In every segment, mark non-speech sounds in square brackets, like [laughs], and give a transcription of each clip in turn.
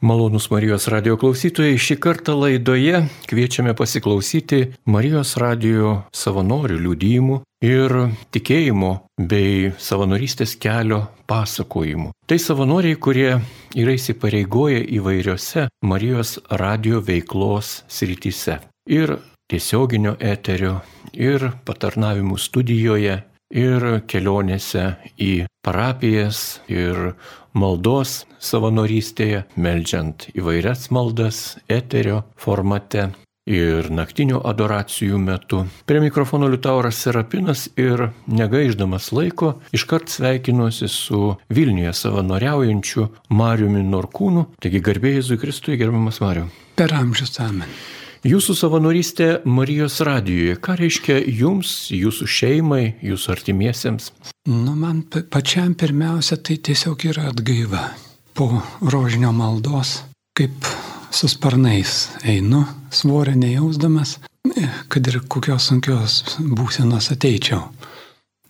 Malonus Marijos radio klausytojai, šį kartą laidoje kviečiame pasiklausyti Marijos radio savanorių liūdėjimų ir tikėjimo bei savanorystės kelio pasakojimų. Tai savanoriai, kurie yra įsipareigoję įvairiose Marijos radio veiklos srityse. Ir tiesioginio eterio, ir patarnavimų studijoje, ir kelionėse į parapijas, ir maldos savanorystėje, melžiant įvairias maldas eterio formate ir naktinių adoracijų metu. Prie mikrofono Liutauras Serapinas ir negaiždamas laiko iškart sveikinuosi su Vilniuje savanoriaujančiu Mariumi Norkūnu. Taigi garbėjai Jėzui Kristui, gerbiamas Mariu. Per amžius amen. Jūsų savanorystė Marijos radijoje, ką reiškia jums, jūsų šeimai, jūsų artimiesiems? Nu, man pačiam pirmiausia tai tiesiog yra atgaiva. Po rožinio maldos, kaip su sparnais einu, svorio nejausdamas, kad ir kokios sunkios būsenos ateičiau.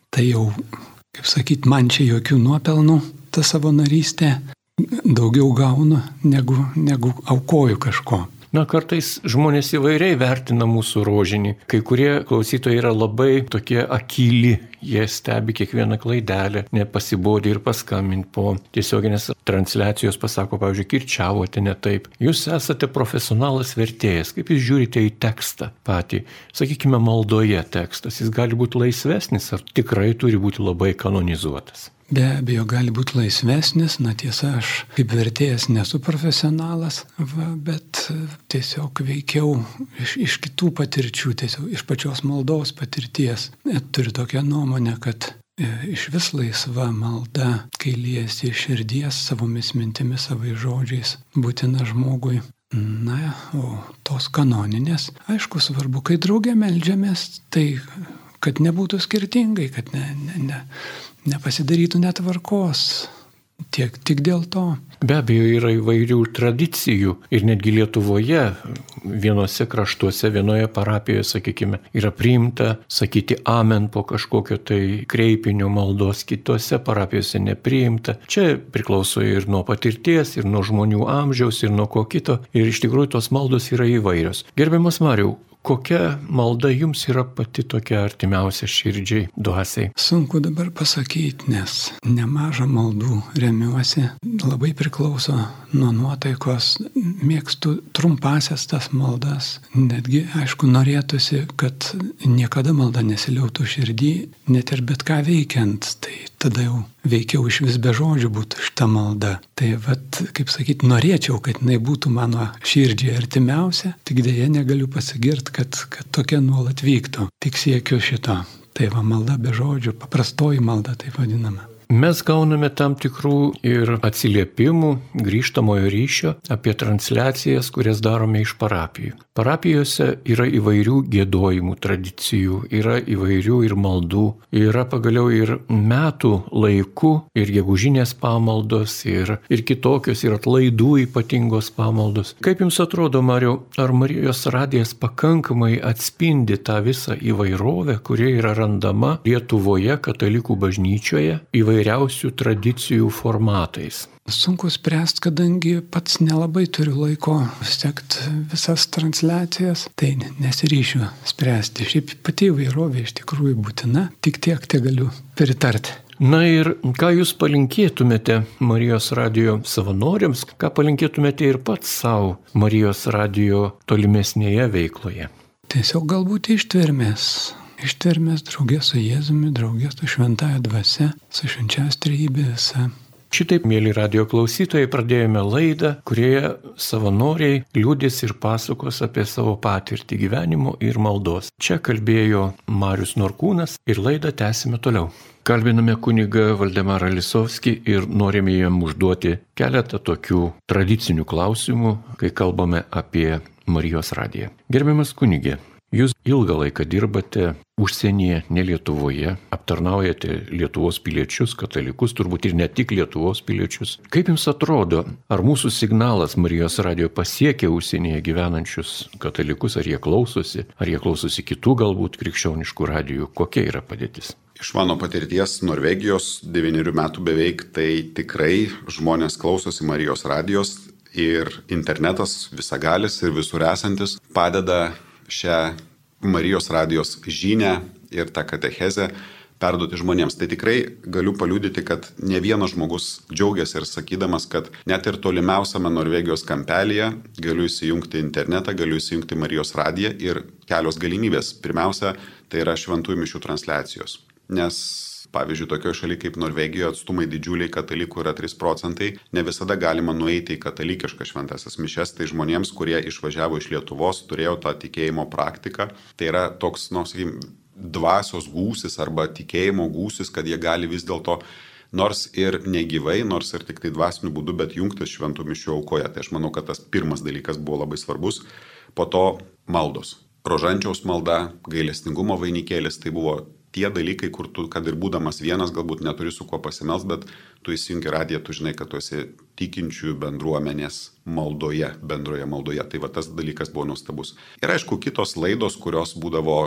Tai jau, kaip sakyt, man čia jokių nuopelnų ta savanorystė, daugiau gaunu negu, negu aukoju kažko. Na, kartais žmonės įvairiai vertina mūsų rožinį. Kai kurie klausytojai yra labai tokie akyli, jie stebi kiekvieną klaidelę, nepasibodė ir paskambint po tiesioginės transliacijos pasako, pavyzdžiui, kirčiavote ne taip. Jūs esate profesionalas vertėjas, kaip jūs žiūrite į tekstą patį. Sakykime, maldoje tekstas, jis gali būti laisvesnis ar tikrai turi būti labai kanonizuotas. Be abejo, gali būti laisvesnis, na tiesa, aš kaip vertėjas nesu profesionalas, va, bet tiesiog veikiau iš, iš kitų patirčių, tiesiog iš pačios maldos patirties. Net turiu tokią nuomonę, kad e, iš vis laisva malda, kai liesi iš širdies savomis mintimis, savais žodžiais, būtina žmogui. Na, o tos kanoninės, aišku, svarbu, kai draugė melžiamės, tai kad nebūtų skirtingai, kad ne, ne, ne, nepasidarytų netvarkos. Tiek tik dėl to. Be abejo, yra įvairių tradicijų ir netgi Lietuvoje, vienose kraštuose, vienoje parapijoje, sakykime, yra priimta sakyti amen po kažkokio tai kreipinio maldos, kitose parapijose nepriimta. Čia priklauso ir nuo patirties, ir nuo žmonių amžiaus, ir nuo ko kito. Ir iš tikrųjų tos maldos yra įvairios. Gerbiamas Mariau, Kokia malda jums yra pati tokia artimiausia širdžiai, duosiai? Sunku dabar pasakyti, nes nemažą maldų remiuosi, labai priklauso nuo nuotaikos, mėgstu trumpasias tas maldas, netgi aišku norėtųsi, kad niekada malda nesiliautų širdį, net ir bet ką veikiant, tai tada jau veikiau iš vis be žodžių būtų šita malda. Tai vad, kaip sakyti, norėčiau, kad jinai būtų mano širdžiai artimiausia, tik dėja negaliu pasigirti, kad, kad tokia nuolat vyktų. Tik siekiu šito. Tai va malda be žodžių, paprastoji malda taip vadinama. Mes gauname tam tikrų ir atsiliepimų, grįžtamojo ryšio apie transliacijas, kurias darome iš parapijų. Parapijose yra įvairių gėdojimų tradicijų, yra įvairių ir maldų, yra pagaliau ir metų laikų, ir gegužinės pamaldos, ir, ir kitokios, ir atlaidų ypatingos pamaldos. Kaip Jums atrodo, Mariu, ar Marijos radijas pakankamai atspindi tą visą įvairovę, kuri yra randama Lietuvoje katalikų bažnyčioje? Įvairių įvairiausių tradicijų formatais. Sunku spręsti, kadangi pats nelabai turiu laiko sekti visas transliacijas, tai nesiryšiu spręsti. Šiaip pati įvairovė iš tikrųjų būtina, tik tiek te galiu pritarti. Na ir ką jūs palinkėtumėte Marijos radio savanoriams, ką palinkėtumėte ir pats savo Marijos radio tolimesnėje veikloje? Tiesiog galbūt ištvermės, ištvermės draugės su Jėzumi, draugės su šventąją dvasia, su švenčias trejybė visa. Šitaip, mėly radio klausytojai, pradėjome laidą, kurioje savanoriai liūdės ir pasakos apie savo patirtį gyvenimo ir maldos. Čia kalbėjo Marius Norkūnas ir laidą tęsime toliau. Kalbiname kunigą Valdemarą Lisovskį ir norime jam užduoti keletą tokių tradicinių klausimų, kai kalbame apie Marijos radiją. Gerbiamas kunigė, Jūs ilgą laiką dirbate užsienyje, ne Lietuvoje, aptarnaujate Lietuvos piliečius, katalikus, turbūt ir ne tik Lietuvos piliečius. Kaip Jums atrodo, ar mūsų signalas Marijos radio pasiekia užsienyje gyvenančius katalikus, ar jie klausosi, ar jie klausosi kitų galbūt krikščioniškų radijų, kokia yra padėtis? Iš mano patirties Norvegijos devynerių metų beveik, tai tikrai žmonės klausosi Marijos radijos ir internetas visagalis ir visur esantis padeda šią Marijos radijos žinę ir tą katechezę perduoti žmonėms. Tai tikrai galiu paliūdyti, kad ne vienas žmogus džiaugiasi ir sakydamas, kad net ir tolimiausiame Norvegijos kampelėje galiu įsijungti internetą, galiu įsijungti Marijos radiją ir kelios galimybės. Pirmiausia, tai yra šventųjų mišių transliacijos. Nes Pavyzdžiui, tokioje šalyje kaip Norvegijoje atstumai didžiuliai katalikų yra 3 procentai, ne visada galima nueiti į katalikišką šventasias mišes, tai žmonėms, kurie išvažiavo iš Lietuvos, turėjo tą tikėjimo praktiką, tai yra toks, nors, nu, sakykim, dvasios gūsis arba tikėjimo gūsis, kad jie gali vis dėlto nors ir negyvai, nors ir tik tai dvasiniu būdu, bet jungtis šventų mišių aukoje. Tai aš manau, kad tas pirmas dalykas buvo labai svarbus. Po to maldos. Rožančiaus malda, gailestingumo vainikėlis, tai buvo tie dalykai, kur tu, kad ir būdamas vienas, galbūt neturi su kuo pasimels, bet tu įsijungi radiją, tu žinai, kad tu esi tikinčių bendruomenės maldoje, bendroje maldoje. Tai va tas dalykas buvo nuostabus. Ir aišku, kitos laidos, kurios būdavo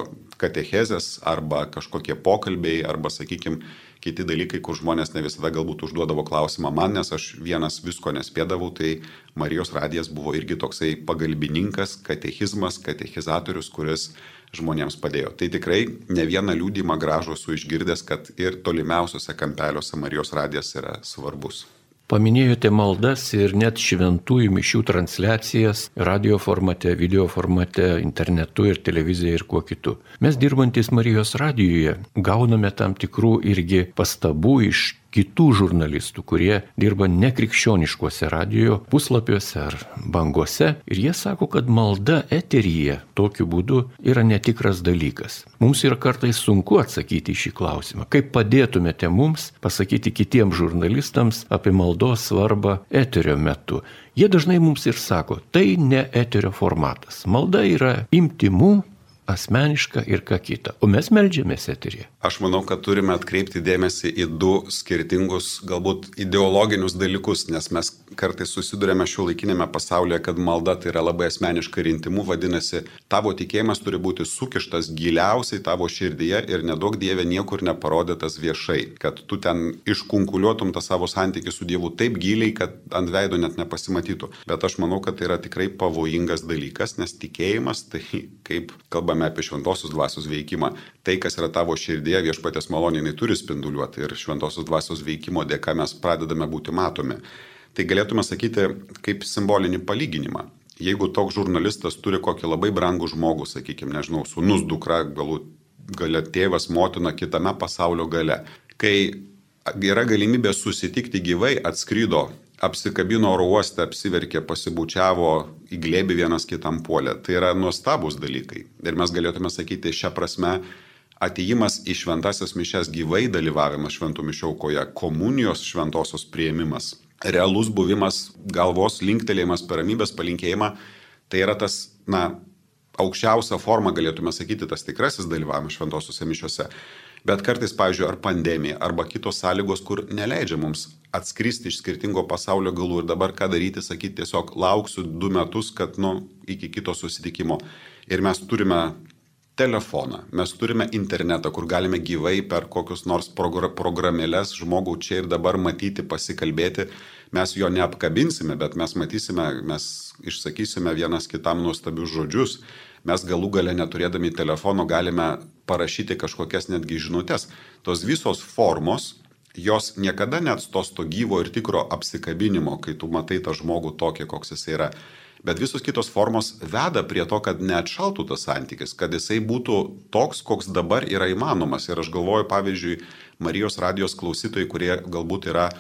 katechezės arba kažkokie pokalbiai arba, sakykime, kiti dalykai, kur žmonės ne visada galbūt užduodavo klausimą man, nes aš vienas visko nespėdavau, tai Marijos radijas buvo irgi toksai pagalbininkas, katechizmas, katechizatorius, kuris žmonėms padėjo. Tai tikrai ne vieną liūdimą gražų esu išgirdęs, kad ir tolimiausiose kampeliuose Marijos radijas yra svarbus. Paminėjote maldas ir net šventųjų mišių transliacijas radio formate, video formate, internetu ir televizija ir kuo kitu. Mes dirbantis Marijos radijoje gauname tam tikrų irgi pastabų iš kitų žurnalistų, kurie dirba nekrikščioniškuose radio puslapiuose ar bangose ir jie sako, kad malda eteryje tokiu būdu yra netikras dalykas. Mums yra kartais sunku atsakyti į šį klausimą. Kaip padėtumėte mums pasakyti kitiems žurnalistams apie maldos svarbą eterio metu? Jie dažnai mums ir sako, tai ne eterio formatas. Malda yra imtimų asmeniška ir ką kita. O mes melžiamės eterį. Aš manau, kad turime atkreipti dėmesį į du skirtingus, galbūt ideologinius dalykus, nes mes kartais susidurėme šio laikinėme pasaulyje, kad malda tai yra labai asmeniška ir intimu, vadinasi, tavo tikėjimas turi būti sukištas giliausiai tavo širdyje ir nedaug Dieve niekur neparodytas viešai, kad tu ten iškunkuliuotum tą savo santykių su Dievu taip giliai, kad ant veido net nepasimatytų. Bet aš manau, kad tai yra tikrai pavojingas dalykas, nes tikėjimas, tai kaip kalbame apie šventosios dvasios veikimą, tai kas yra tavo širdėje viešpatės maloniai turi spinduliuoti ir šventosios dvasios veikimo dėka mes pradedame būti matomi. Tai galėtume sakyti kaip simbolinį palyginimą. Jeigu toks žurnalistas turi kokį labai brangų žmogų, sakykime, nežinau, sunus dukra, galbūt galia tėvas, motina kitame pasaulio gale, kai yra galimybė susitikti gyvai, atskrydo, apsikabino oro uoste, apsiverkė, pasibučiavo, įglėbi vienas kitam puolę. Tai yra nuostabus dalykai. Ir mes galėtume sakyti šią prasme, ateimas į šventasias mišes gyvai dalyvavimas šventų mišių aukoje, komunijos šventosios prieimimas, realus buvimas, galvos linktelėjimas per ramybės palinkėjimą, tai yra tas, na, aukščiausia forma, galėtume sakyti, tas tikrasis dalyvavimas šventosiuose mišiuose. Bet kartais, pavyzdžiui, ar pandemija, arba kitos sąlygos, kur neleidžia mums atskristi iš skirtingo pasaulio galų ir dabar ką daryti, sakyti tiesiog lauksiu du metus, kad, nu, iki kito susitikimo. Ir mes turime telefoną, mes turime internetą, kur galime gyvai per kokius nors programėlės žmogų čia ir dabar matyti, pasikalbėti. Mes jo neapkabinsime, bet mes matysime, mes išsakysime vienas kitam nuostabius žodžius. Mes galų gale neturėdami telefono galime parašyti kažkokias netgi žinutės. Tos visos formos, jos niekada neatstos to gyvo ir tikro apsikabinimo, kai tu matai tą žmogų tokį, koks jis yra. Bet visos kitos formos veda prie to, kad neatšaltų tas santykis, kad jisai būtų toks, koks dabar yra įmanomas. Ir aš galvoju, pavyzdžiui, Marijos radijos klausytojai, kurie galbūt yra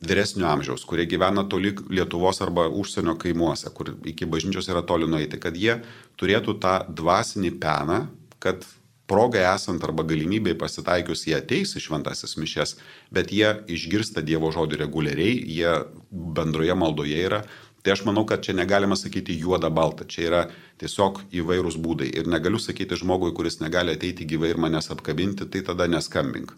vyresnio amžiaus, kurie gyvena toli Lietuvos arba užsienio kaimuose, kur iki bažnyčios yra toli nueiti, kad jie turėtų tą dvasinį peną, kad progai esant arba galimybėj pasitaikius jie ateis į šventasis mišes, bet jie išgirsta Dievo žodį reguliariai, jie bendroje maldoje yra Tai aš manau, kad čia negalima sakyti juoda balta, čia yra tiesiog įvairūs būdai. Ir negaliu sakyti žmogui, kuris negali ateiti gyvai ir manęs apkabinti, tai tada neskambink.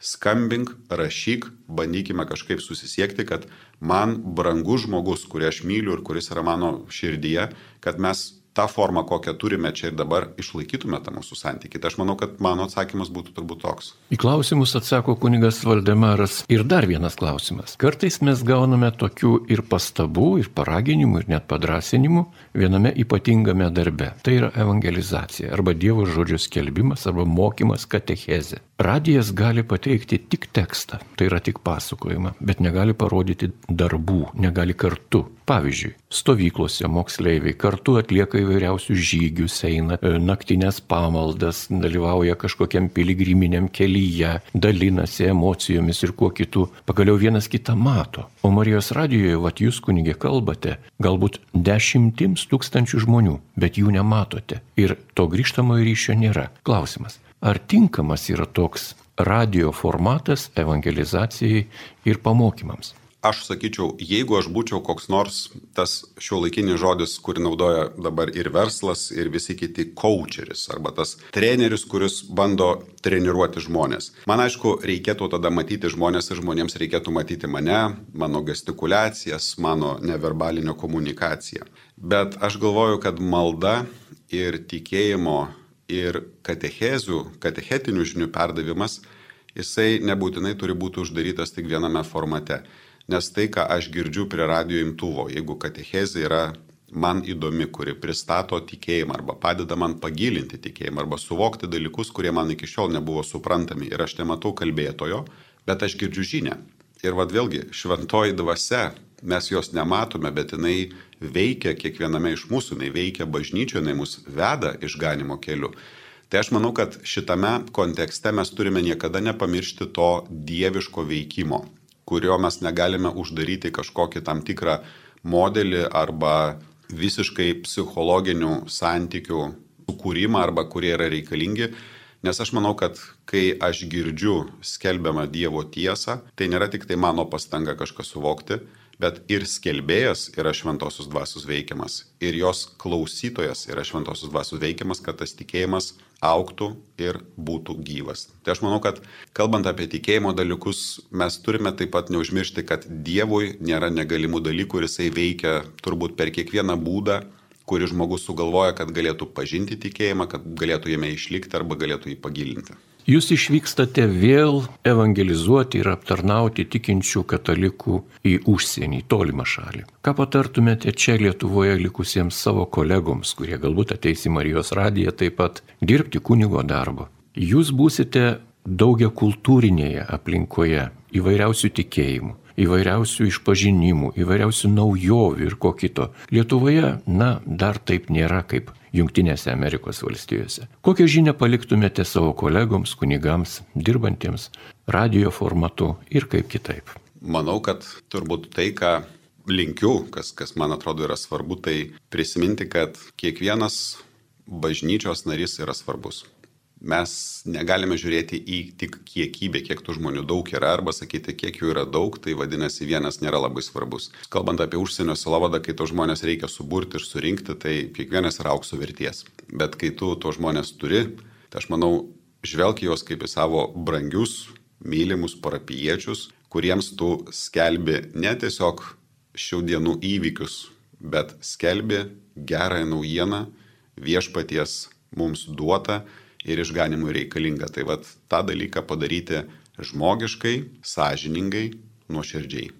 Skambink, rašyk, bandykime kažkaip susisiekti, kad man brangus žmogus, kurį aš myliu ir kuris yra mano širdyje, kad mes tą formą, kokią turime čia ir dabar, išlaikytume tą mūsų santykį. Tai aš manau, kad mano atsakymas būtų turbūt toks. Į klausimus atsako kunigas Valdemaras. Ir dar vienas klausimas. Kartais mes gauname tokių ir pastabų, ir paraginimų, ir net padrasinimų viename ypatingame darbe. Tai yra evangelizacija arba Dievo žodžio skelbimas arba mokymas katechezė. Radijas gali pateikti tik tekstą, tai yra tik pasakojimą, bet negali parodyti darbų, negali kartu. Pavyzdžiui, stovyklose moksleiviai kartu atlieka įvairiausius žygius, eina e, naktinės pamaldas, dalyvauja kažkokiam piligriminiam kelyje, dalinasi emocijomis ir kuo kitų. Pagaliau vienas kitą mato. O Marijos radijoje, vat jūs kunigė kalbate, galbūt dešimtims tūkstančių žmonių, bet jų nematote. Ir to grįžtamojo ryšio nėra. Klausimas. Ar tinkamas yra toks radio formatas evangelizacijai ir pamokymams? aš sakyčiau, jeigu aš būčiau koks nors tas šio laikinis žodis, kurį naudoja dabar ir verslas, ir visi kiti coacheris, arba tas treneris, kuris bando treniruoti žmonės. Man aišku, reikėtų tada matyti žmonės ir žmonėms reikėtų matyti mane, mano gestikulacijas, mano neverbalinę komunikaciją. Bet aš galvoju, kad malda ir tikėjimo ir katechezių, katechetinių žinių perdavimas, jisai nebūtinai turi būti uždarytas tik viename formate. Nes tai, ką aš girdžiu prie radio imtuvo, jeigu katechezė yra man įdomi, kuri pristato tikėjimą arba padeda man pagilinti tikėjimą arba suvokti dalykus, kurie man iki šiol nebuvo suprantami ir aš nematau kalbėtojo, bet aš girdžiu žinę. Ir vad vėlgi, šventoji dvasia, mes jos nematome, bet jinai veikia kiekviename iš mūsų, jinai veikia bažnyčioje, jinai mus veda išganimo keliu. Tai aš manau, kad šitame kontekste mes turime niekada nepamiršti to dieviško veikimo kurio mes negalime uždaryti kažkokį tam tikrą modelį arba visiškai psichologinių santykių sukūrimą arba kurie yra reikalingi. Nes aš manau, kad kai aš girdžiu skelbiamą Dievo tiesą, tai nėra tik tai mano pastanga kažką suvokti, bet ir skelbėjas yra šventosios dvasios veikiamas, ir jos klausytojas yra šventosios dvasios veikiamas, kad tas tikėjimas auktų ir būtų gyvas. Tai aš manau, kad kalbant apie tikėjimo dalykus, mes turime taip pat neužmiršti, kad Dievui nėra negalimų dalykų ir jisai veikia turbūt per kiekvieną būdą, kurį žmogus sugalvoja, kad galėtų pažinti tikėjimą, kad galėtų jame išlikti arba galėtų jį pagilinti. Jūs išvykstate vėl evangelizuoti ir aptarnauti tikinčių katalikų į užsienį, į tolimą šalį. Ką patartumėte čia Lietuvoje likusiems savo kolegoms, kurie galbūt ateis į Marijos radiją taip pat dirbti kunigo darbo? Jūs būsite daugia kultūrinėje aplinkoje, įvairiausių tikėjimų įvairiausių išpažinimų, įvairiausių naujovių ir ko kito. Lietuvoje, na, dar taip nėra kaip Junktinėse Amerikos valstijose. Kokią žinią paliktumėte savo kolegoms, kunigams, dirbantiems radio formatu ir kaip kitaip? Manau, kad turbūt tai, ką linkiu, kas, kas man atrodo yra svarbu, tai prisiminti, kad kiekvienas bažnyčios narys yra svarbus mes negalime žiūrėti į tik kiekybę, kiek tų žmonių daug yra, arba sakyti, kiek jų yra daug, tai vadinasi vienas nėra labai svarbus. Kalbant apie užsienio silovadą, kai to žmonės reikia suburti ir surinkti, tai kiekvienas yra aukso verties. Bet kai tu to žmonės turi, tai aš manau, žvelg juos kaip į savo brangius, mylimus parapiečius, kuriems tu skelbi ne tiesiog šių dienų įvykius, bet skelbi gerąją naujieną viešpaties mums duotą ir išganimui reikalinga. Tai vad tą dalyką padaryti žmogiškai, sąžiningai, nuoširdžiai.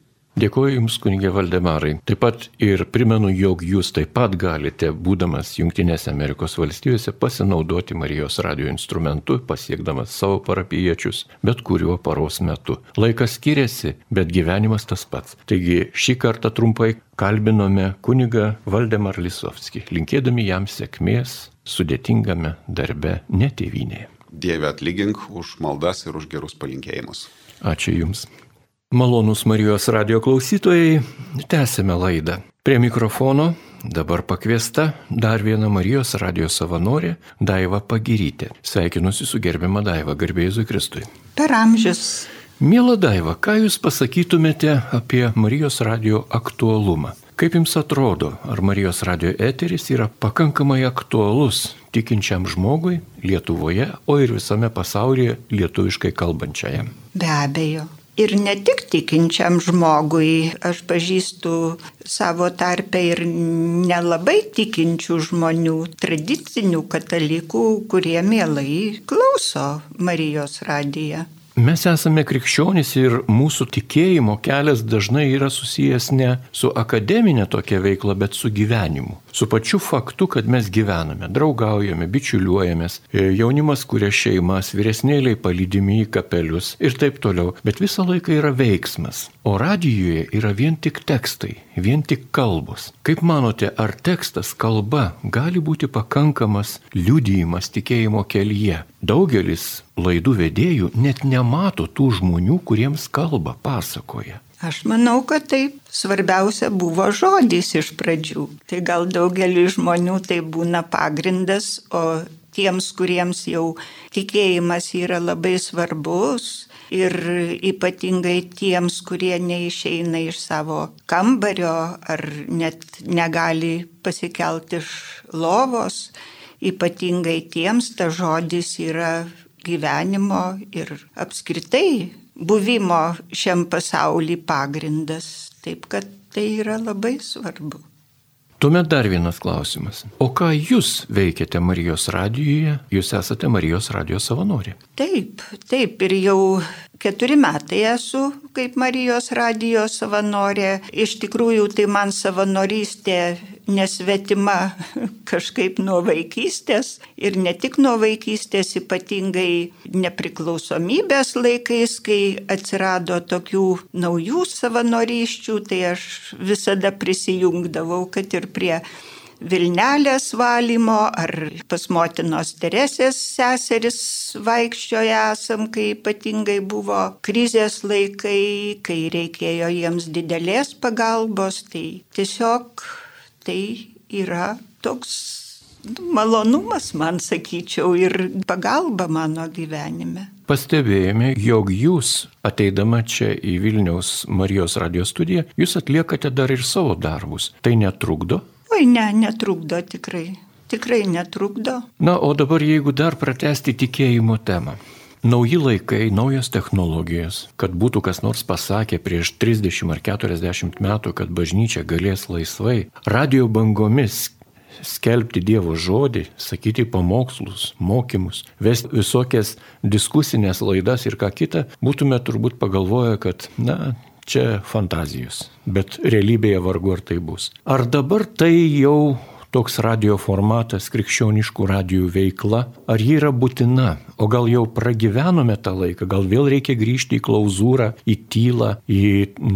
Dėkuoju Jums, kunigė Valdemarai. Taip pat ir primenu, jog Jūs taip pat galite, būdamas Junktinėse Amerikos valstijose, pasinaudoti Marijos radio instrumentu, pasiekdamas savo parapiečius, bet kuriuo paros metu. Laikas skiriasi, bet gyvenimas tas pats. Taigi šį kartą trumpai kalbinome kunigą Valdemar Lisovskį, linkėdami jam sėkmės sudėtingame darbe netėvynėje. Dieve atlygink už maldas ir už gerus palinkėjimus. Ačiū Jums. Malonus Marijos radio klausytojai, tęsime laidą. Prie mikrofono dabar pakviesta dar viena Marijos radio savanorė Daiva Pagirytė. Sveikinuosi su gerbiama Daiva, garbėjusui Kristui. Per amžius. Mėla Daiva, ką Jūs pasakytumėte apie Marijos radio aktualumą? Kaip Jums atrodo, ar Marijos radio eteris yra pakankamai aktualus tikinčiam žmogui Lietuvoje, o ir visame pasaulyje lietuviškai kalbančiajam? Be abejo. ir ne tik tikinčiam žmogui. Aš pažįstu savo tarpę ir nelabai tikinčių žmonių, tradicinių katalikų, kurie mielai klauso Marijos radiją. Mes esame krikščionys ir mūsų tikėjimo kelias dažnai yra susijęs ne su akademinė tokia veikla, bet su gyvenimu. Su pačiu faktu, kad mes gyvename, draugaujame, bičiuliuojamės, e, jaunimas kuria šeimas, vyresnėliai palydimi į kapelius ir taip toliau. Bet visą laiką yra veiksmas. O radijoje yra vien tik tekstai, vien tik kalbos. Kaip manote, ar tekstas, kalba gali būti pakankamas liudijimas tikėjimo kelyje? Daugelis laidų vedėjų net nemato tų žmonių, kuriems kalba, pasakoja. Aš manau, kad taip svarbiausia buvo žodis iš pradžių. Tai gal daugelį žmonių tai būna pagrindas, o tiems, kuriems jau tikėjimas yra labai svarbus ir ypatingai tiems, kurie neišeina iš savo kambario ar net negali pasikelti iš lovos, ypatingai tiems ta žodis yra gyvenimo ir apskritai buvimo šiam pasaulį pagrindas. Taip kad tai yra labai svarbu. Tuomet dar vienas klausimas. O ką jūs veikiate Marijos radijoje? Jūs esate Marijos radijos savanorė. Taip, taip ir jau keturi metai esu kaip Marijos radijos savanorė. Iš tikrųjų, tai man savanorystė nesvetima [laughs] kažkaip nuo vaikystės ir ne tik nuo vaikystės, ypatingai nepriklausomybės laikais, kai atsirado tokių naujų savanoryščių, tai aš visada prisijungdavau, kad ir prie Vilnelės valymo ar pas motinos Teresės seseris vaikščioje esam, kai ypatingai buvo krizės laikai, kai reikėjo jiems didelės pagalbos, tai tiesiog tai yra toks malonumas, man sakyčiau, ir pagalba mano gyvenime. Pastebėjome, jog jūs, ateidama čia į Vilniaus Marijos radijos studiją, jūs atliekate dar ir savo darbus. Tai netrukdo? Oi, ne, netrukdo tikrai. Tikrai netrukdo. Na, o dabar jeigu dar pratesti tikėjimo temą. Nauji laikai, naujos technologijos, kad būtų kas nors pasakė prieš 30 ar 40 metų, kad bažnyčia galės laisvai radio bangomis skelbti Dievo žodį, sakyti pamokslus, mokymus, vesti visokias diskusinės laidas ir ką kitą, būtume turbūt pagalvoję, kad, na, čia fantazijos, bet realybėje vargu ar tai bus. Ar dabar tai jau toks radio formatas, krikščioniškų radijų veikla, ar ji yra būtina, o gal jau pragyvenome tą laiką, gal vėl reikia grįžti į klauzūrą, į tylą, į,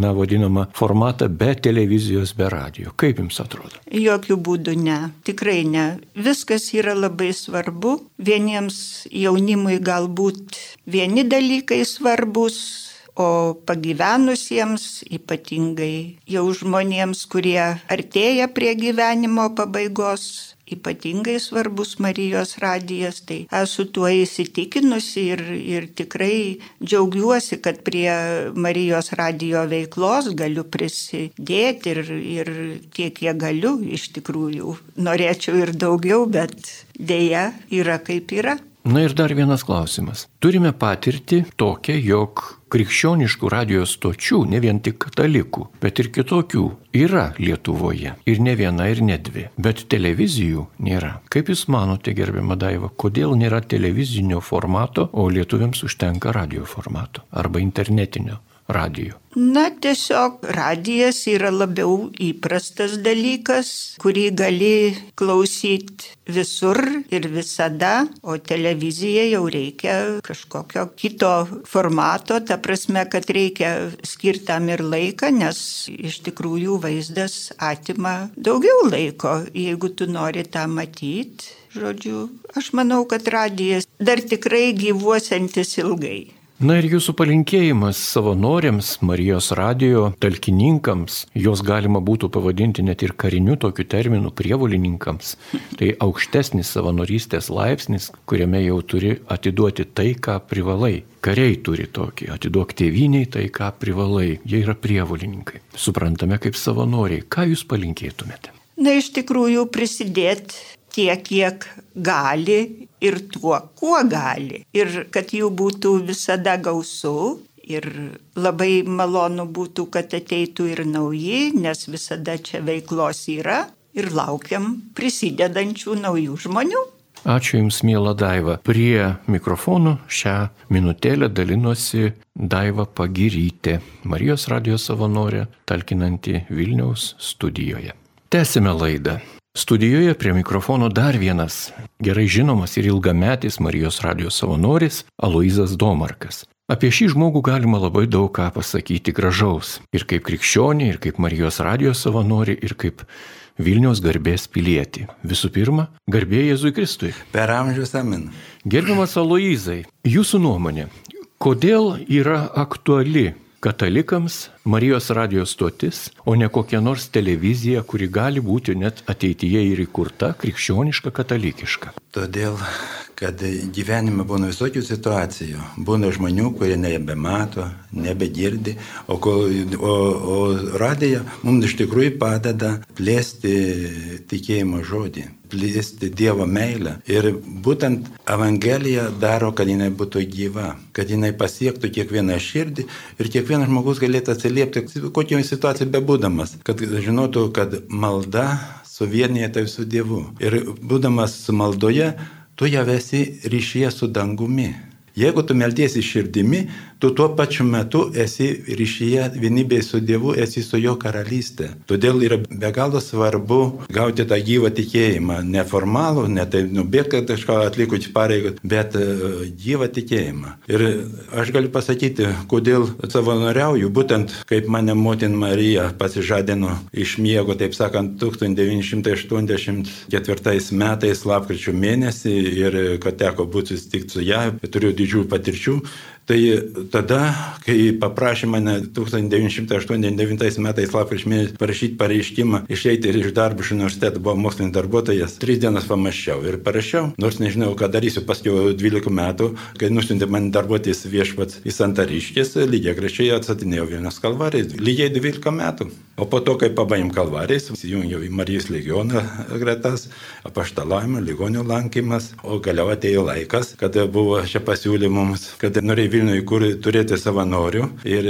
na, vadinamą formatą be televizijos, be radio. Kaip jums atrodo? Jokių būdų ne, tikrai ne. Viskas yra labai svarbu. Vieniems jaunimui galbūt vieni dalykai svarbus, o pagyvenusiems, ypatingai jau žmonėms, kurie artėja prie gyvenimo pabaigos, ypatingai svarbus Marijos radijas, tai esu tuo įsitikinusi ir, ir tikrai džiaugiuosi, kad prie Marijos radijo veiklos galiu prisidėti ir, ir tiek, kiek galiu, iš tikrųjų. Norėčiau ir daugiau, bet dėja yra kaip yra. Na ir dar vienas klausimas. Turime patirti tokią, jog krikščioniškų radijos stočių, ne vien tik katalikų, bet ir kitokių yra Lietuvoje. Ir ne viena, ir ne dvi. Bet televizijų nėra. Kaip Jūs manote, gerbiama Daiva, kodėl nėra televizinio formato, o lietuviams užtenka radio formato arba internetinio? Radiju? Na, tiesiog radijas yra labiau įprastas dalykas, kurį gali klausyti visur ir visada, o televizija jau reikia kažkokio kito formato, ta prasme, kad reikia skirtam ir laiką, nes iš tikrųjų vaizdas atima daugiau laiko, jeigu tu nori tą matyti. Žodžiu, aš manau, kad radijas dar tikrai gyvuosiantis ilgai. Na ir jūsų palinkėjimas savanoriams, Marijos radijo talkininkams, juos galima būtų pavadinti net ir kariniu tokiu terminu prievolininkams. Tai aukštesnis savanorystės laipsnis, kuriame jau turi atiduoti tai, ką privalai. Kariai turi tokį, atiduok tėviniai tai, ką privalai. Jie yra prievolininkai. Suprantame kaip savanoriai. Ką jūs palinkėtumėte? Na iš tikrųjų prisidėti tiek, kiek gali ir tuo, kuo gali. Ir kad jų būtų visada gausu Ir labai malonu būtų, kad ateitų ir nauji, nes visada čia veiklos yra ir laukiam prisidedančių naujų žmonių. Ačiū Jums, mėla Daiva. Prie mikrofonų šią minutėlę dalinosi Daiva Pagirytė, Marijos radijos savanorė, talkinanti Vilniaus studijoje. Tęsime laidą. Studijoje prie mikrofono dar vienas gerai žinomas ir ilgametis Marijos radijos savanoris Aloizas Domarkas. Apie šį žmogų galima labai daug ką pasakyti gražaus. Ir kaip krikščionį, ir kaip Marijos radijos savanori, ir kaip Vilniaus garbės pilietį. Visų pirma, garbė Jėzui Kristui. Per amžius amin. Gerbiamas Aloizai, jūsų nuomonė, kodėl yra aktuali katalikams Marijos radijos stotis, o ne kokia nors televizija, kuri gali būti net ateityje ir įkurta krikščioniška katalikiška. Todėl, kad gyvenime būna visokių situacijų. Būna žmonių, kurie nebemato, nebegirdi, o, o, o radija mums iš tikrųjų padeda plėsti tikėjimo žodį plėsti Dievo meilę. Ir būtent Evangelija daro, kad jinai būtų gyva, kad jinai pasiektų kiekvieną širdį ir kiekvienas žmogus galėtų atsiliepti, kokioje situacijoje bebūdamas, kad žinotų, kad malda suvienyje tai su Dievu. Ir būdamas maldoje, tu jau esi ryšyje su dangumi. Jeigu tu meldiesi širdimi, tu tuo pačiu metu esi ryšyje vienybėje su Dievu, esi su Jo karalystė. Todėl yra be galo svarbu gauti tą gyvą tikėjimą, neformalų, ne tai nubėgti kažką atlikus pareigą, bet uh, gyvą tikėjimą. Ir aš galiu pasakyti, kodėl savanoriauju, būtent kaip mane motin Marija pasižadino iš miego, taip sakant, 1984 metais, lapkričio mėnesį ir kad teko būti susitikti su ją, turiu didžiųjų patirčių, Tai tada, kai paprašė mane 1989 metais lapkričio mėnesį parašyti pareiškimą, išeiti iš darbo iš universiteto, buvo mokslinis darbuotojas, tris dienas pamaščiau ir parašiau, nors nežinau, ką darysiu, paskiau 12 metų, kai nusintė man darbuotis viešpats į Santariškės, lygiai gražiai atsatinėjau Vilnius kalvarės, lygiai 12 metų. O po to, kai pabaigėm kalvarės, įsijungiau į Marijos legioną gretas, apaštalavimą, ligonių lankymas, o galiau atėjo laikas, kada buvo čia pasiūlymams, kad norėjau Vilniui, kur turėti savanorių ir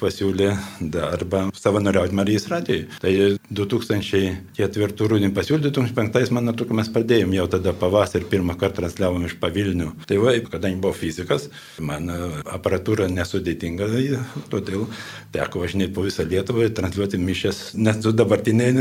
pasiūlė darbą savanoriauti Marijos radijai. Tai 2004 rūdį pasiūlė, 2005 man atrodo, mes pradėjom jau tada pavasarį pirmą kartą transliavom iš pavilnių. Tai va, kadangi buvau fizikas, man aparatūra nesudėtinga, todėl teko važinėti po visą Lietuvą ir transliuoti mišęs, nes su dabartinė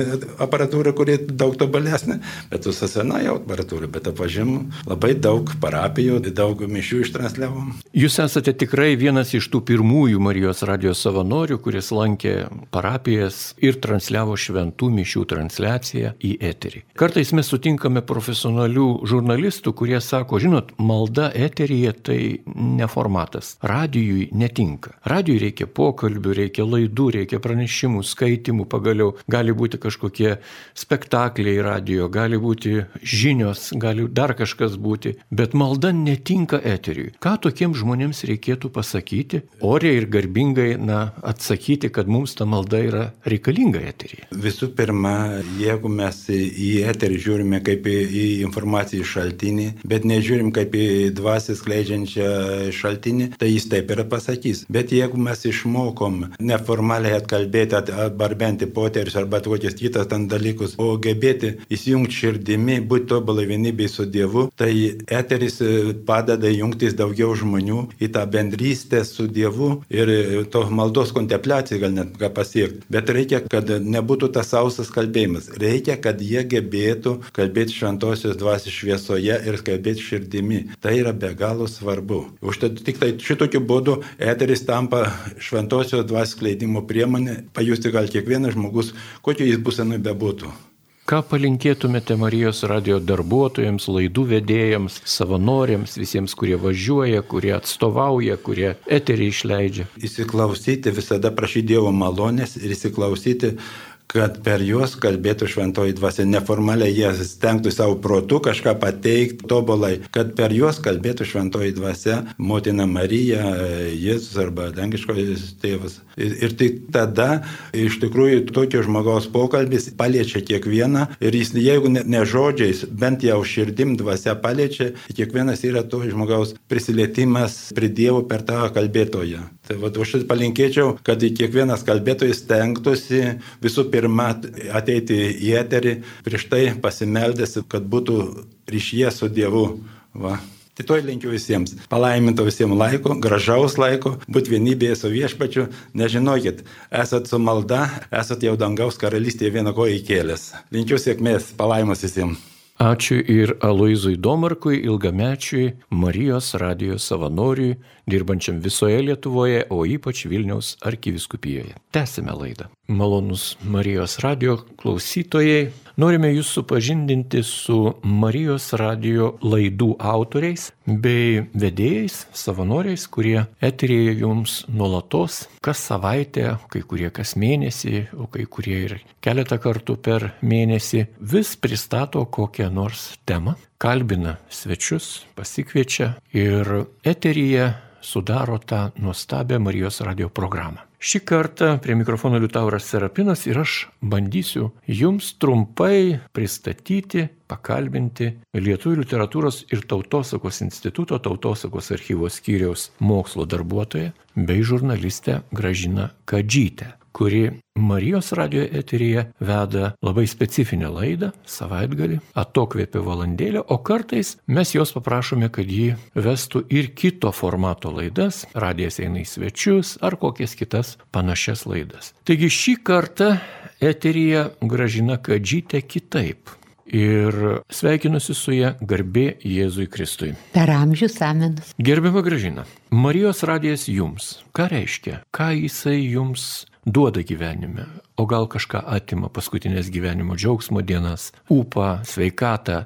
aparatūra, kuri daug tobalesnė, bet su sena jau aparatūra, bet apvažiam labai daug parapijų, daug mišių ištransliavom. Jūs esate esate tikrai vienas iš tų pirmųjų Marijos radijos savanorių, kuris lankė parapijas ir transliavo šventų mišių transliaciją į eterį. Kartais mes sutinkame profesionalių žurnalistų, kurie sako, žinot, malda eteryje tai neformatas. Radijui netinka. Radijui reikia pokalbių, reikia laidų, reikia pranešimų, skaitimų, pagaliau gali būti kažkokie spektakliai radijo, gali būti žinios, gali dar kažkas būti, bet malda netinka eteriui. Ką tokiems žmonėms reikia? Reikėtų pasakyti, oriai ir garbingai na, atsakyti, kad mums ta malda yra reikalinga eteryje? Visų pirma, jeigu mes į eterį žiūrime kaip į, į informacijų šaltinį, bet nežiūrim kaip į dvasį skleidžiančią šaltinį, tai jis taip ir pasakys. Bet jeigu mes išmokom neformaliai atkalbėti, atbarbenti poterius arba kokias kitas ten dalykus, o gebėti įsijungti širdimi, būti tobulai vienybėje su Dievu, tai eteris padeda jungtis daugiau žmonių į tą bendrystę su Dievu ir to maldos kontempliaciją gal net ką pasiekti. Bet reikia, kad nebūtų tas sausas kalbėjimas. Reikia, kad jie gebėtų kalbėti šventosios dvasios šviesoje ir kalbėti širdimi. Tai yra be galo svarbu. Užtat tik tai šitokiu būdu eteris tampa šventosios dvasios kleidimo priemonė, pajusti gal kiekvienas žmogus, kokio jis būsenui bebūtų. Ką palinkėtumėte Marijos radio darbuotojams, laidų vedėjams, savanoriams, visiems, kurie važiuoja, kurie atstovauja, kurie eterį išleidžia? Įsiklausyti, visada prašyti Dievo malonės ir įsiklausyti, kad per juos kalbėtų šventoji dvasia. Neformaliai jie stengtų savo protų kažką pateikti tobulai, kad per juos kalbėtų šventoji dvasia, motina Marija, Jėzus arba dangiškojas tėvas. Ir, ir tai tada iš tikrųjų tokio žmogaus pokalbis paliečia kiekvieną ir jis, jeigu ne, ne žodžiais, bent jau širdim dvasia paliečia, kiekvienas yra to žmogaus prisilietimas prie Dievo per tą kalbėtoją. Tai va, aš palinkėčiau, kad kiekvienas kalbėtojas stengtųsi visų pirma ateiti į eterį, prieš tai pasimeldęs, kad būtų ryšyje su Dievu. Va. Tai to linkiu visiems. Palaiminto visiems laiko, gražaus laiko, būti vienybėje su viešpačiu. Nežinokit, esat su malda, esat jau dangaus karalystėje vieno ko įkėlęs. Linkiu sėkmės, palaimas visiems. Ačiū ir Aloizui Domarkui, ilgamečiui Marijos radijos savanoriui, dirbančiam visoje Lietuvoje, o ypač Vilniaus arkiviskupijoje. Tęsime laidą. Malonus Marijos radio klausytojai, norime jūs supažindinti su Marijos radio laidų autoriais bei vedėjais, savanoriais, kurie eterėje jums nuolatos kas savaitę, kai kurie kas mėnesį, o kai kurie ir keletą kartų per mėnesį vis pristato kokią nors temą, kalbina svečius, pasikviečia ir eteryje sudaro tą nuostabią Marijos radio programą. Šį kartą prie mikrofono Liutauras Serapinas ir aš bandysiu jums trumpai pristatyti, pakalbinti Lietuvų literatūros ir tautosakos instituto tautosakos archyvos skyriaus mokslo darbuotoją bei žurnalistę Gražiną Kadžytę kuri Marijos radio eteryje veda labai specifinę laidą savaitgalį, atokvėpė valandėlę, o kartais mes jos paprašome, kad ji vestų ir kito formato laidas, radijas eina į svečius ar kokias kitas panašias laidas. Taigi šį kartą eteryje gražina kadžytė kitaip. Ir sveikinusi su ją garbė Jėzui Kristui. Per amžius amenas. Gerbiama gražina, Marijos radijas jums. Ką reiškia? Ką jisai jums duoda gyvenime, o gal kažką atima paskutinės gyvenimo džiaugsmo dienas, ūpą, sveikatą,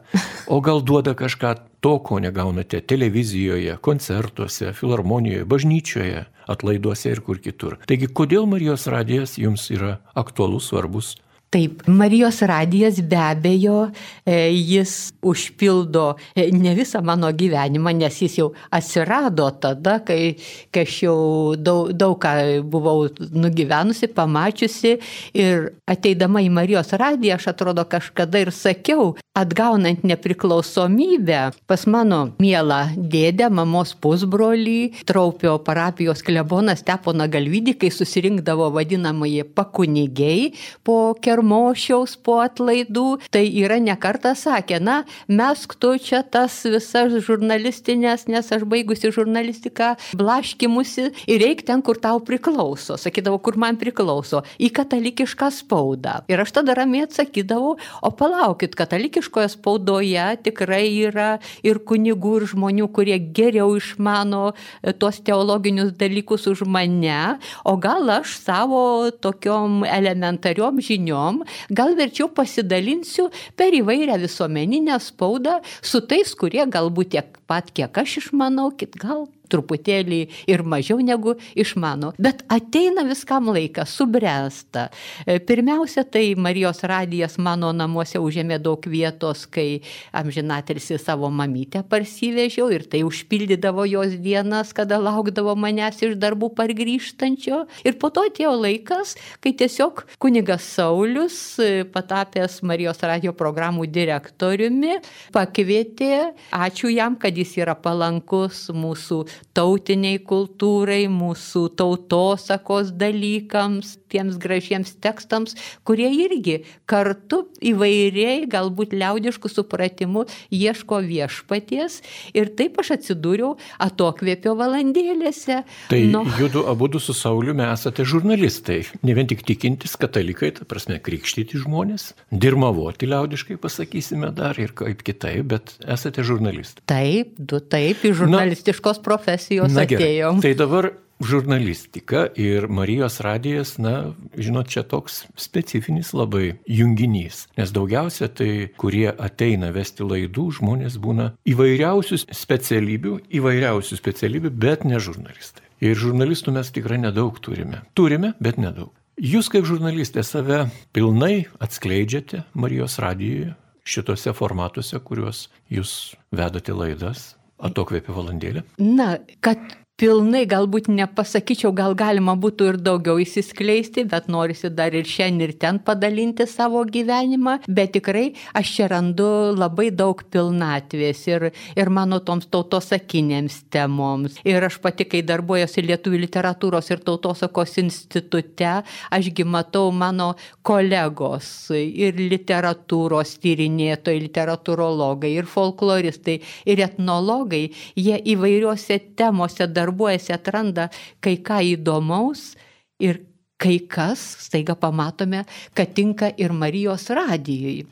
o gal duoda kažką to, ko negaunate televizijoje, koncertuose, filharmonijoje, bažnyčioje, atlaiduose ir kur kitur. Taigi, kodėl Marijos radijas jums yra aktualus, svarbus Taip, Marijos radijas be abejo, e, jis užpildo e, ne visą mano gyvenimą, nes jis jau atsirado tada, kai, kai aš jau daug, daug ką buvau nugyvenusi, pamačiusi. Ir ateidama į Marijos radiją, aš atrodo kažkada ir sakiau, atgaunant nepriklausomybę pas mano mielą dėdę, mamos pusbrolį, traupio parapijos klebonas Steponą Galvidį, kai susirinkdavo vadinamąjį pakunigiai po kerų Karmošiaus po atlaidų, tai yra nekartą sakę, na, mesk tu čia tas visas žurnalistinės, nes aš baigusi žurnalistiką, blaškimusi ir eik ten, kur tau priklauso. Sakydavau, kur man priklauso, į katalikišką spaudą. Ir aš tada ramiai atsakydavau, o palaukit, katalikiškoje spaudoje tikrai yra ir kunigų, ir žmonių, kurie geriau išmano e, tuos teologinius dalykus už mane, o gal aš savo tokiom elementariom žiniom žiniom, gal verčiau pasidalinsiu per įvairią visuomeninę spaudą su tais, kurie galbūt tiek pat, kiek aš išmanau, kit gal truputėlį ir mažiau negu išmano. Bet ateina viskam laikas, subręsta. E, pirmiausia, tai Marijos radijas mano namuose užėmė daug vietos, kai amžinatelsi savo mamytę parsivežiau ir tai užpildydavo jos dienas, kada laukdavo manęs iš darbų pargrįžtančio. Ir po to atėjo laikas, kai tiesiog kunigas Saulis, e, patapęs Marijos radio programų direktoriumi, pakvietė, ačiū jam, kad jis yra palankus mūsų tautiniai kultūrai, mūsų tautosakos dalykams, tiems gražiems tekstams, kurie irgi kartu įvairiai, galbūt liaudiškų supratimų, ieško viešpaties. Ir taip aš atsidūriau atokvėpio valandėlėse. Tai nu, judu abu su Sauliumi esate žurnalistai, ne vien tik tikintis katalikai, ta prasme, krikštyti žmonės, dirmavoti liaudiškai pasakysime dar ir kaip kitaip, bet esate žurnalistai. Taip, du taip, iš žurnalistiškos Na, profesijos profesijos na, atėjom. Tai dabar žurnalistika ir Marijos radijas, na, žinot, čia toks specifinis labai junginys. Nes daugiausia tai, kurie ateina vesti laidų, žmonės būna įvairiausių specialybių, įvairiausių specialybių, bet ne žurnalistai. Ir žurnalistų mes tikrai nedaug turime. Turime, bet nedaug. Jūs kaip žurnalistė save pilnai atskleidžiate Marijos radijoje, šituose formatuose, kuriuos jūs vedate laidas, atokvėpė valandėlę? Na, kad pilnai galbūt nepasakyčiau, gal galima būtų ir daugiau įsiskleisti, bet norisi dar ir šiandien ir ten padalinti savo gyvenimą, bet tikrai aš čia randu labai daug pilnatvės ir, ir mano toms tautosakinėms temoms. Ir aš pati, kai darbuojuosi Lietuvų literatūros ir tautosakos institute, ašgi matau mano kolegos ir literatūros tyrinėtojai, literatūrologai, ir folkloristai, ir etnologai, jie įvairiuose temose darbuojasi darbuojasi, atranda kai ką įdomaus ir kai kas, staiga pamatome, kad tinka ir Marijos radijui.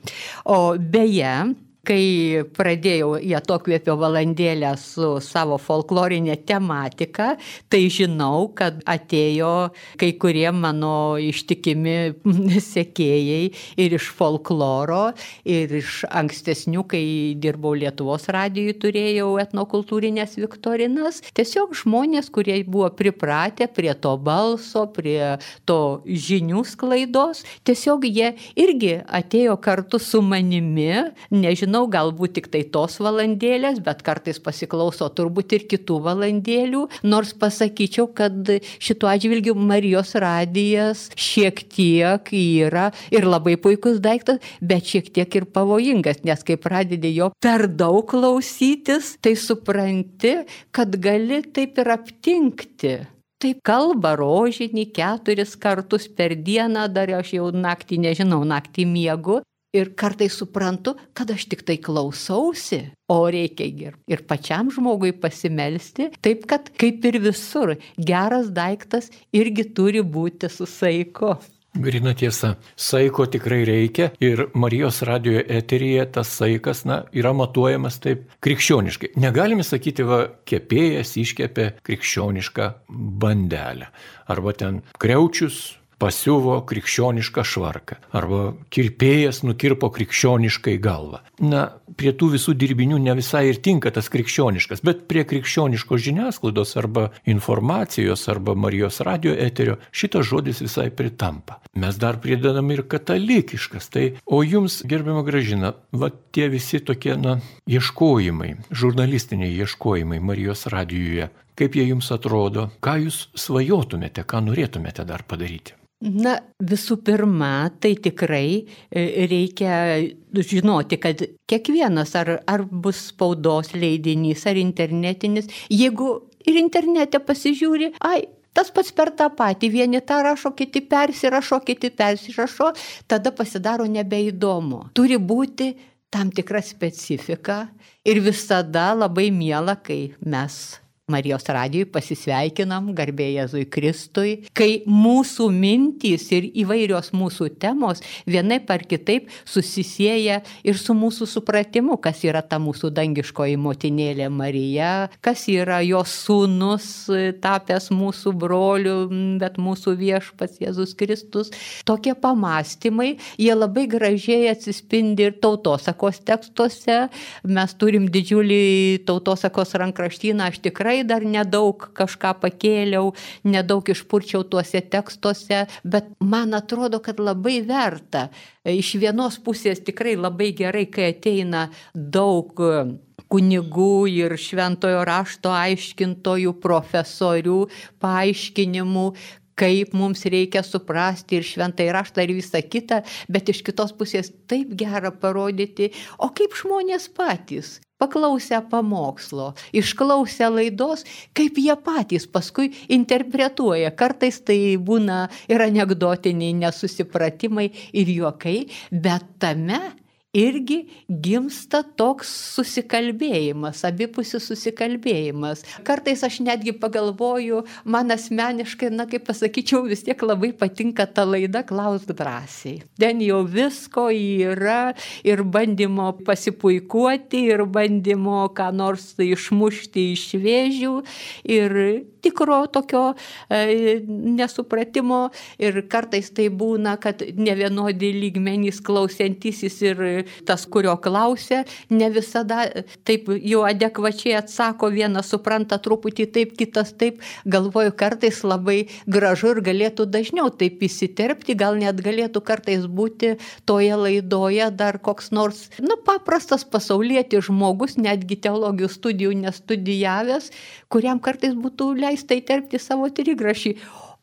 O beje, kai pradėjau į atokvėpio valandėlę su savo folklorinė tematika, tai žinau, kad atėjo kai kurie mano ištikimi [laughs] sekėjai ir iš folkloro, ir iš ankstesnių, kai dirbau Lietuvos radijui, turėjau etnokultūrinės viktorinas. Tiesiog žmonės, kurie buvo pripratę prie to balso, prie to žinių sklaidos, tiesiog jie irgi atėjo kartu su manimi, nežinau, nežinau, galbūt tik tai tos valandėlės, bet kartais pasiklauso turbūt ir kitų valandėlių, nors pasakyčiau, kad šituo atžvilgiu Marijos radijas šiek tiek yra ir labai puikus daiktas, bet šiek tiek ir pavojingas, nes kai pradedi jo per daug klausytis, tai supranti, kad gali taip ir aptinkti. Taip kalba rožinį keturis kartus per dieną, dar aš jau naktį nežinau, naktį miegu, Ir kartai suprantu, kad aš tik tai klausausi, o reikia ir, ir pačiam žmogui pasimelsti, taip kad kaip ir visur, geras daiktas irgi turi būti su saiko. Grina tiesa, saiko tikrai reikia ir Marijos radio eteryje tas saikas, na, yra matuojamas taip krikščioniškai. Negalime sakyti, va, kepėjas iškepė krikščionišką bandelę. Arba ten kreučius pasiuvo krikščionišką švarką arba kirpėjas nukirpo krikščioniškai galvą. Na, prie tų visų dirbinių ne visai ir tinka tas krikščioniškas, bet prie krikščioniškos žiniasklaidos arba informacijos arba Marijos radio eterio šitas žodis visai pritampa. Mes dar pridedam ir katalikiškas. Tai, o jums, gerbiama gražina, va tie visi tokie, na, ieškojimai, žurnalistiniai ieškojimai Marijos radijoje, kaip jie jums atrodo, ką jūs svajotumėte, ką norėtumėte dar padaryti? Na, visų pirma, tai tikrai e, reikia žinoti, kad kiekvienas, ar, ar bus spaudos leidinys, ar internetinis, jeigu ir internete pasižiūri, ai, tas pats per tą patį, vieni tą rašo, kiti persirašo, kiti persirašo, tada pasidaro nebeįdomu. Turi būti tam tikra specifika ir visada labai miela, kai mes Marijos radijui pasisveikinam, garbė Jėzui Kristui, kai mūsų mintys ir įvairios mūsų temos vienai par kitaip susisieja ir su mūsų supratimu, kas yra ta mūsų dangiškoji motinėlė Marija, kas yra jos sūnus, tapęs mūsų broliu, bet mūsų viešpas Jėzus Kristus. Tokie pamastymai, jie labai gražiai atsispindi ir tautosakos tekstuose. Mes turim didžiulį tautosakos rankraštyną, aš tikrai tikrai dar nedaug kažką pakėliau, nedaug išpurčiau tuose tekstuose, bet man atrodo, kad labai verta. Iš vienos pusės tikrai labai gerai, kai ateina daug kunigų ir šventojo rašto aiškintojų, profesorių paaiškinimų, kaip mums reikia suprasti ir šventai raštą ir visą kitą, bet iš kitos pusės taip gera parodyti, o kaip žmonės patys paklausę pamokslo, išklausę laidos, kaip jie patys paskui interpretuoja. Kartais tai būna ir anegdotiniai nesusipratimai ir juokai, bet tame irgi gimsta toks susikalbėjimas, abipusis susikalbėjimas. Kartais aš netgi pagalvoju, man asmeniškai, na kaip pasakyčiau, vis tiek labai patinka ta laida Klausk drąsiai. Ten jau visko yra ir bandymo pasipuikuoti, ir bandymo ką nors išmušti iš vėžių. Ir tikro tokio e, nesupratimo. Ir kartais tai būna, kad ne vienodi lygmenys klausiantysis ir tas, kurio klausia, ne visada taip jau adekvačiai atsako, vienas supranta truputį taip, kitas taip, galvoju, kartais labai gražu ir galėtų dažniau taip įsiterpti, gal net galėtų kartais būti toje laidoje dar koks nors, nu, paprastas pasaulietis žmogus, netgi teologijos studijų nestudijavęs, kuriam kartais būtų leista įterpti savo trigrašį.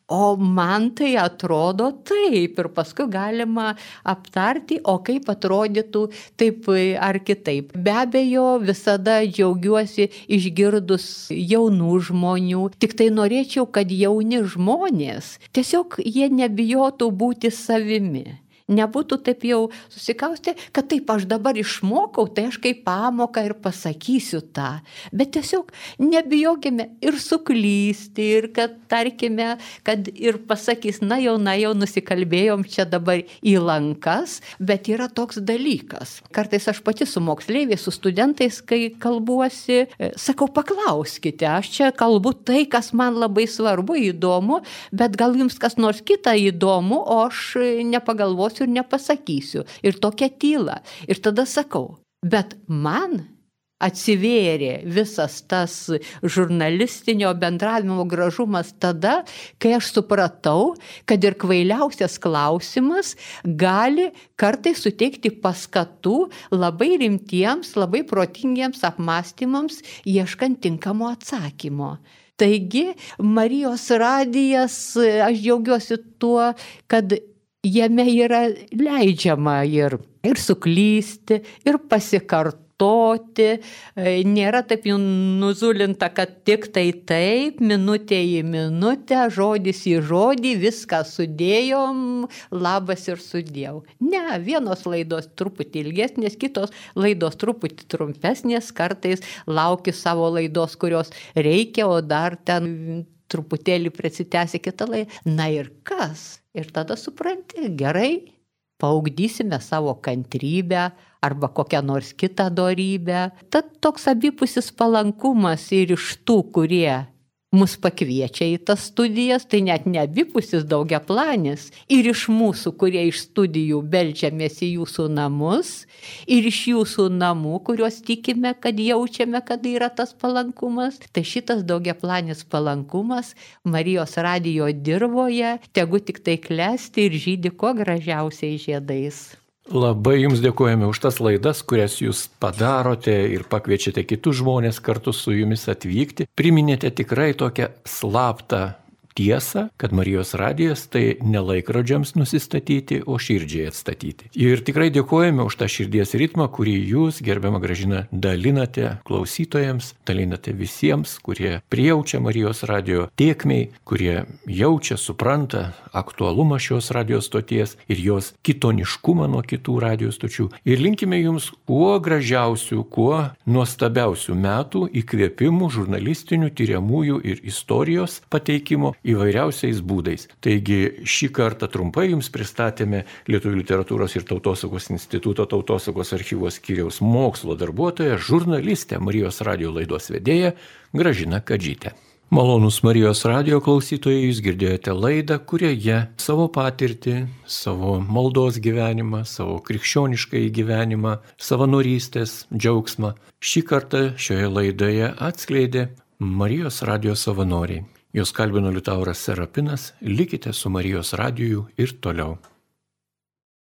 O man tai atrodo taip ir paskui galima aptarti, o kaip atrodytų taip ar kitaip. Be abejo, visada džiaugiuosi išgirdus jaunų žmonių, tik tai norėčiau, kad jauni žmonės tiesiog jie nebijotų būti savimi nebūtų taip jau susikaustę, kad taip aš dabar išmokau, tai aš kaip pamoką ir pasakysiu tą. Bet tiesiog nebijokime ir suklysti, ir kad tarkime, kad ir pasakys, na jau, na jau nusikalbėjom čia dabar į lankas, bet yra toks dalykas. Kartais aš pati su moksleiviais, su studentais, kai kalbuosi, e, sakau, paklauskite, aš čia kalbu tai, kas man labai svarbu, įdomu, bet gal jums kas nors kita įdomu, o aš nepagalvosiu pagalvosiu ir nepasakysiu. Ir tokia tyla. Ir tada sakau, bet man atsivėrė visas tas žurnalistinio bendravimo gražumas tada, kai aš supratau, kad ir kvailiausias klausimas gali kartai suteikti paskatų labai rimtiems, labai protingiems apmąstymams, ieškant tinkamo atsakymo. Taigi, Marijos radijas, aš džiaugiuosi tuo, kad jame yra leidžiama ir, ir suklysti, ir pasikartoti nėra taip jau nuzulinta, kad tik tai taip, minutė į minutę, žodis į žodį, viską sudėjom, labas ir sudėjau. Ne, vienos laidos truputį ilgesnės, kitos laidos truputį trumpesnės, kartais lauki savo laidos, kurios reikia, o dar ten truputėlį prasitęsia kitą laidą. Na ir kas? Ir tada supranti, gerai, paugdysime savo kantrybę arba kokią nors kitą dorybę. Tad toks abipusis palankumas ir iš tų, kurie mus pakviečia į tas studijas, tai net ne abipusis daugiaplanis. Ir iš mūsų, kurie iš studijų belčiamės į jūsų namus, ir iš jūsų namų, kuriuos tikime, kad jaučiame, kad yra tas palankumas, tai šitas daugiaplanis palankumas Marijos radijo dirboje tegu tik tai klesti ir žydi kuo gražiausiai žiedais. Labai Jums dėkojame už tas laidas, kurias Jūs padarote ir pakviečiate kitus žmonės kartu su Jumis atvykti. Priminėte tikrai tokią slaptą tiesą, kad Marijos radijas tai ne laikrodžiams nusistatyti, o širdžiai atstatyti. Ir tikrai dėkojame už tą širdies ritmą, kurį jūs, gerbiama gražina, dalinate klausytojams, dalinate visiems, kurie prijaučia Marijos radijo tiekmiai, kurie jaučia, supranta aktualumą šios radijos stoties ir jos kitoniškumą nuo kitų radijos stočių. Ir linkime jums kuo gražiausių, kuo nuostabiausių metų įkvėpimų, žurnalistinių, tyriamųjų ir istorijos pateikimo įvairiausiais būdais. Taigi šį kartą trumpai jums pristatėme Lietuvų literatūros ir tautosakos instituto tautosakos archyvos skyriaus mokslo darbuotoją, žurnalistę Marijos radio laidos vedėją Gražiną Kadžytę. Malonus Marijos radio klausytojai, jūs girdėjote laidą, kurioje savo patirtį, savo maldos gyvenimą, savo krikščionišką gyvenimą, savanorystės džiaugsmą šį kartą šioje laidoje atskleidė Marijos radio savanoriai. Jos kalbino Liutauras Serapinas, likite su Marijos radiju ir toliau.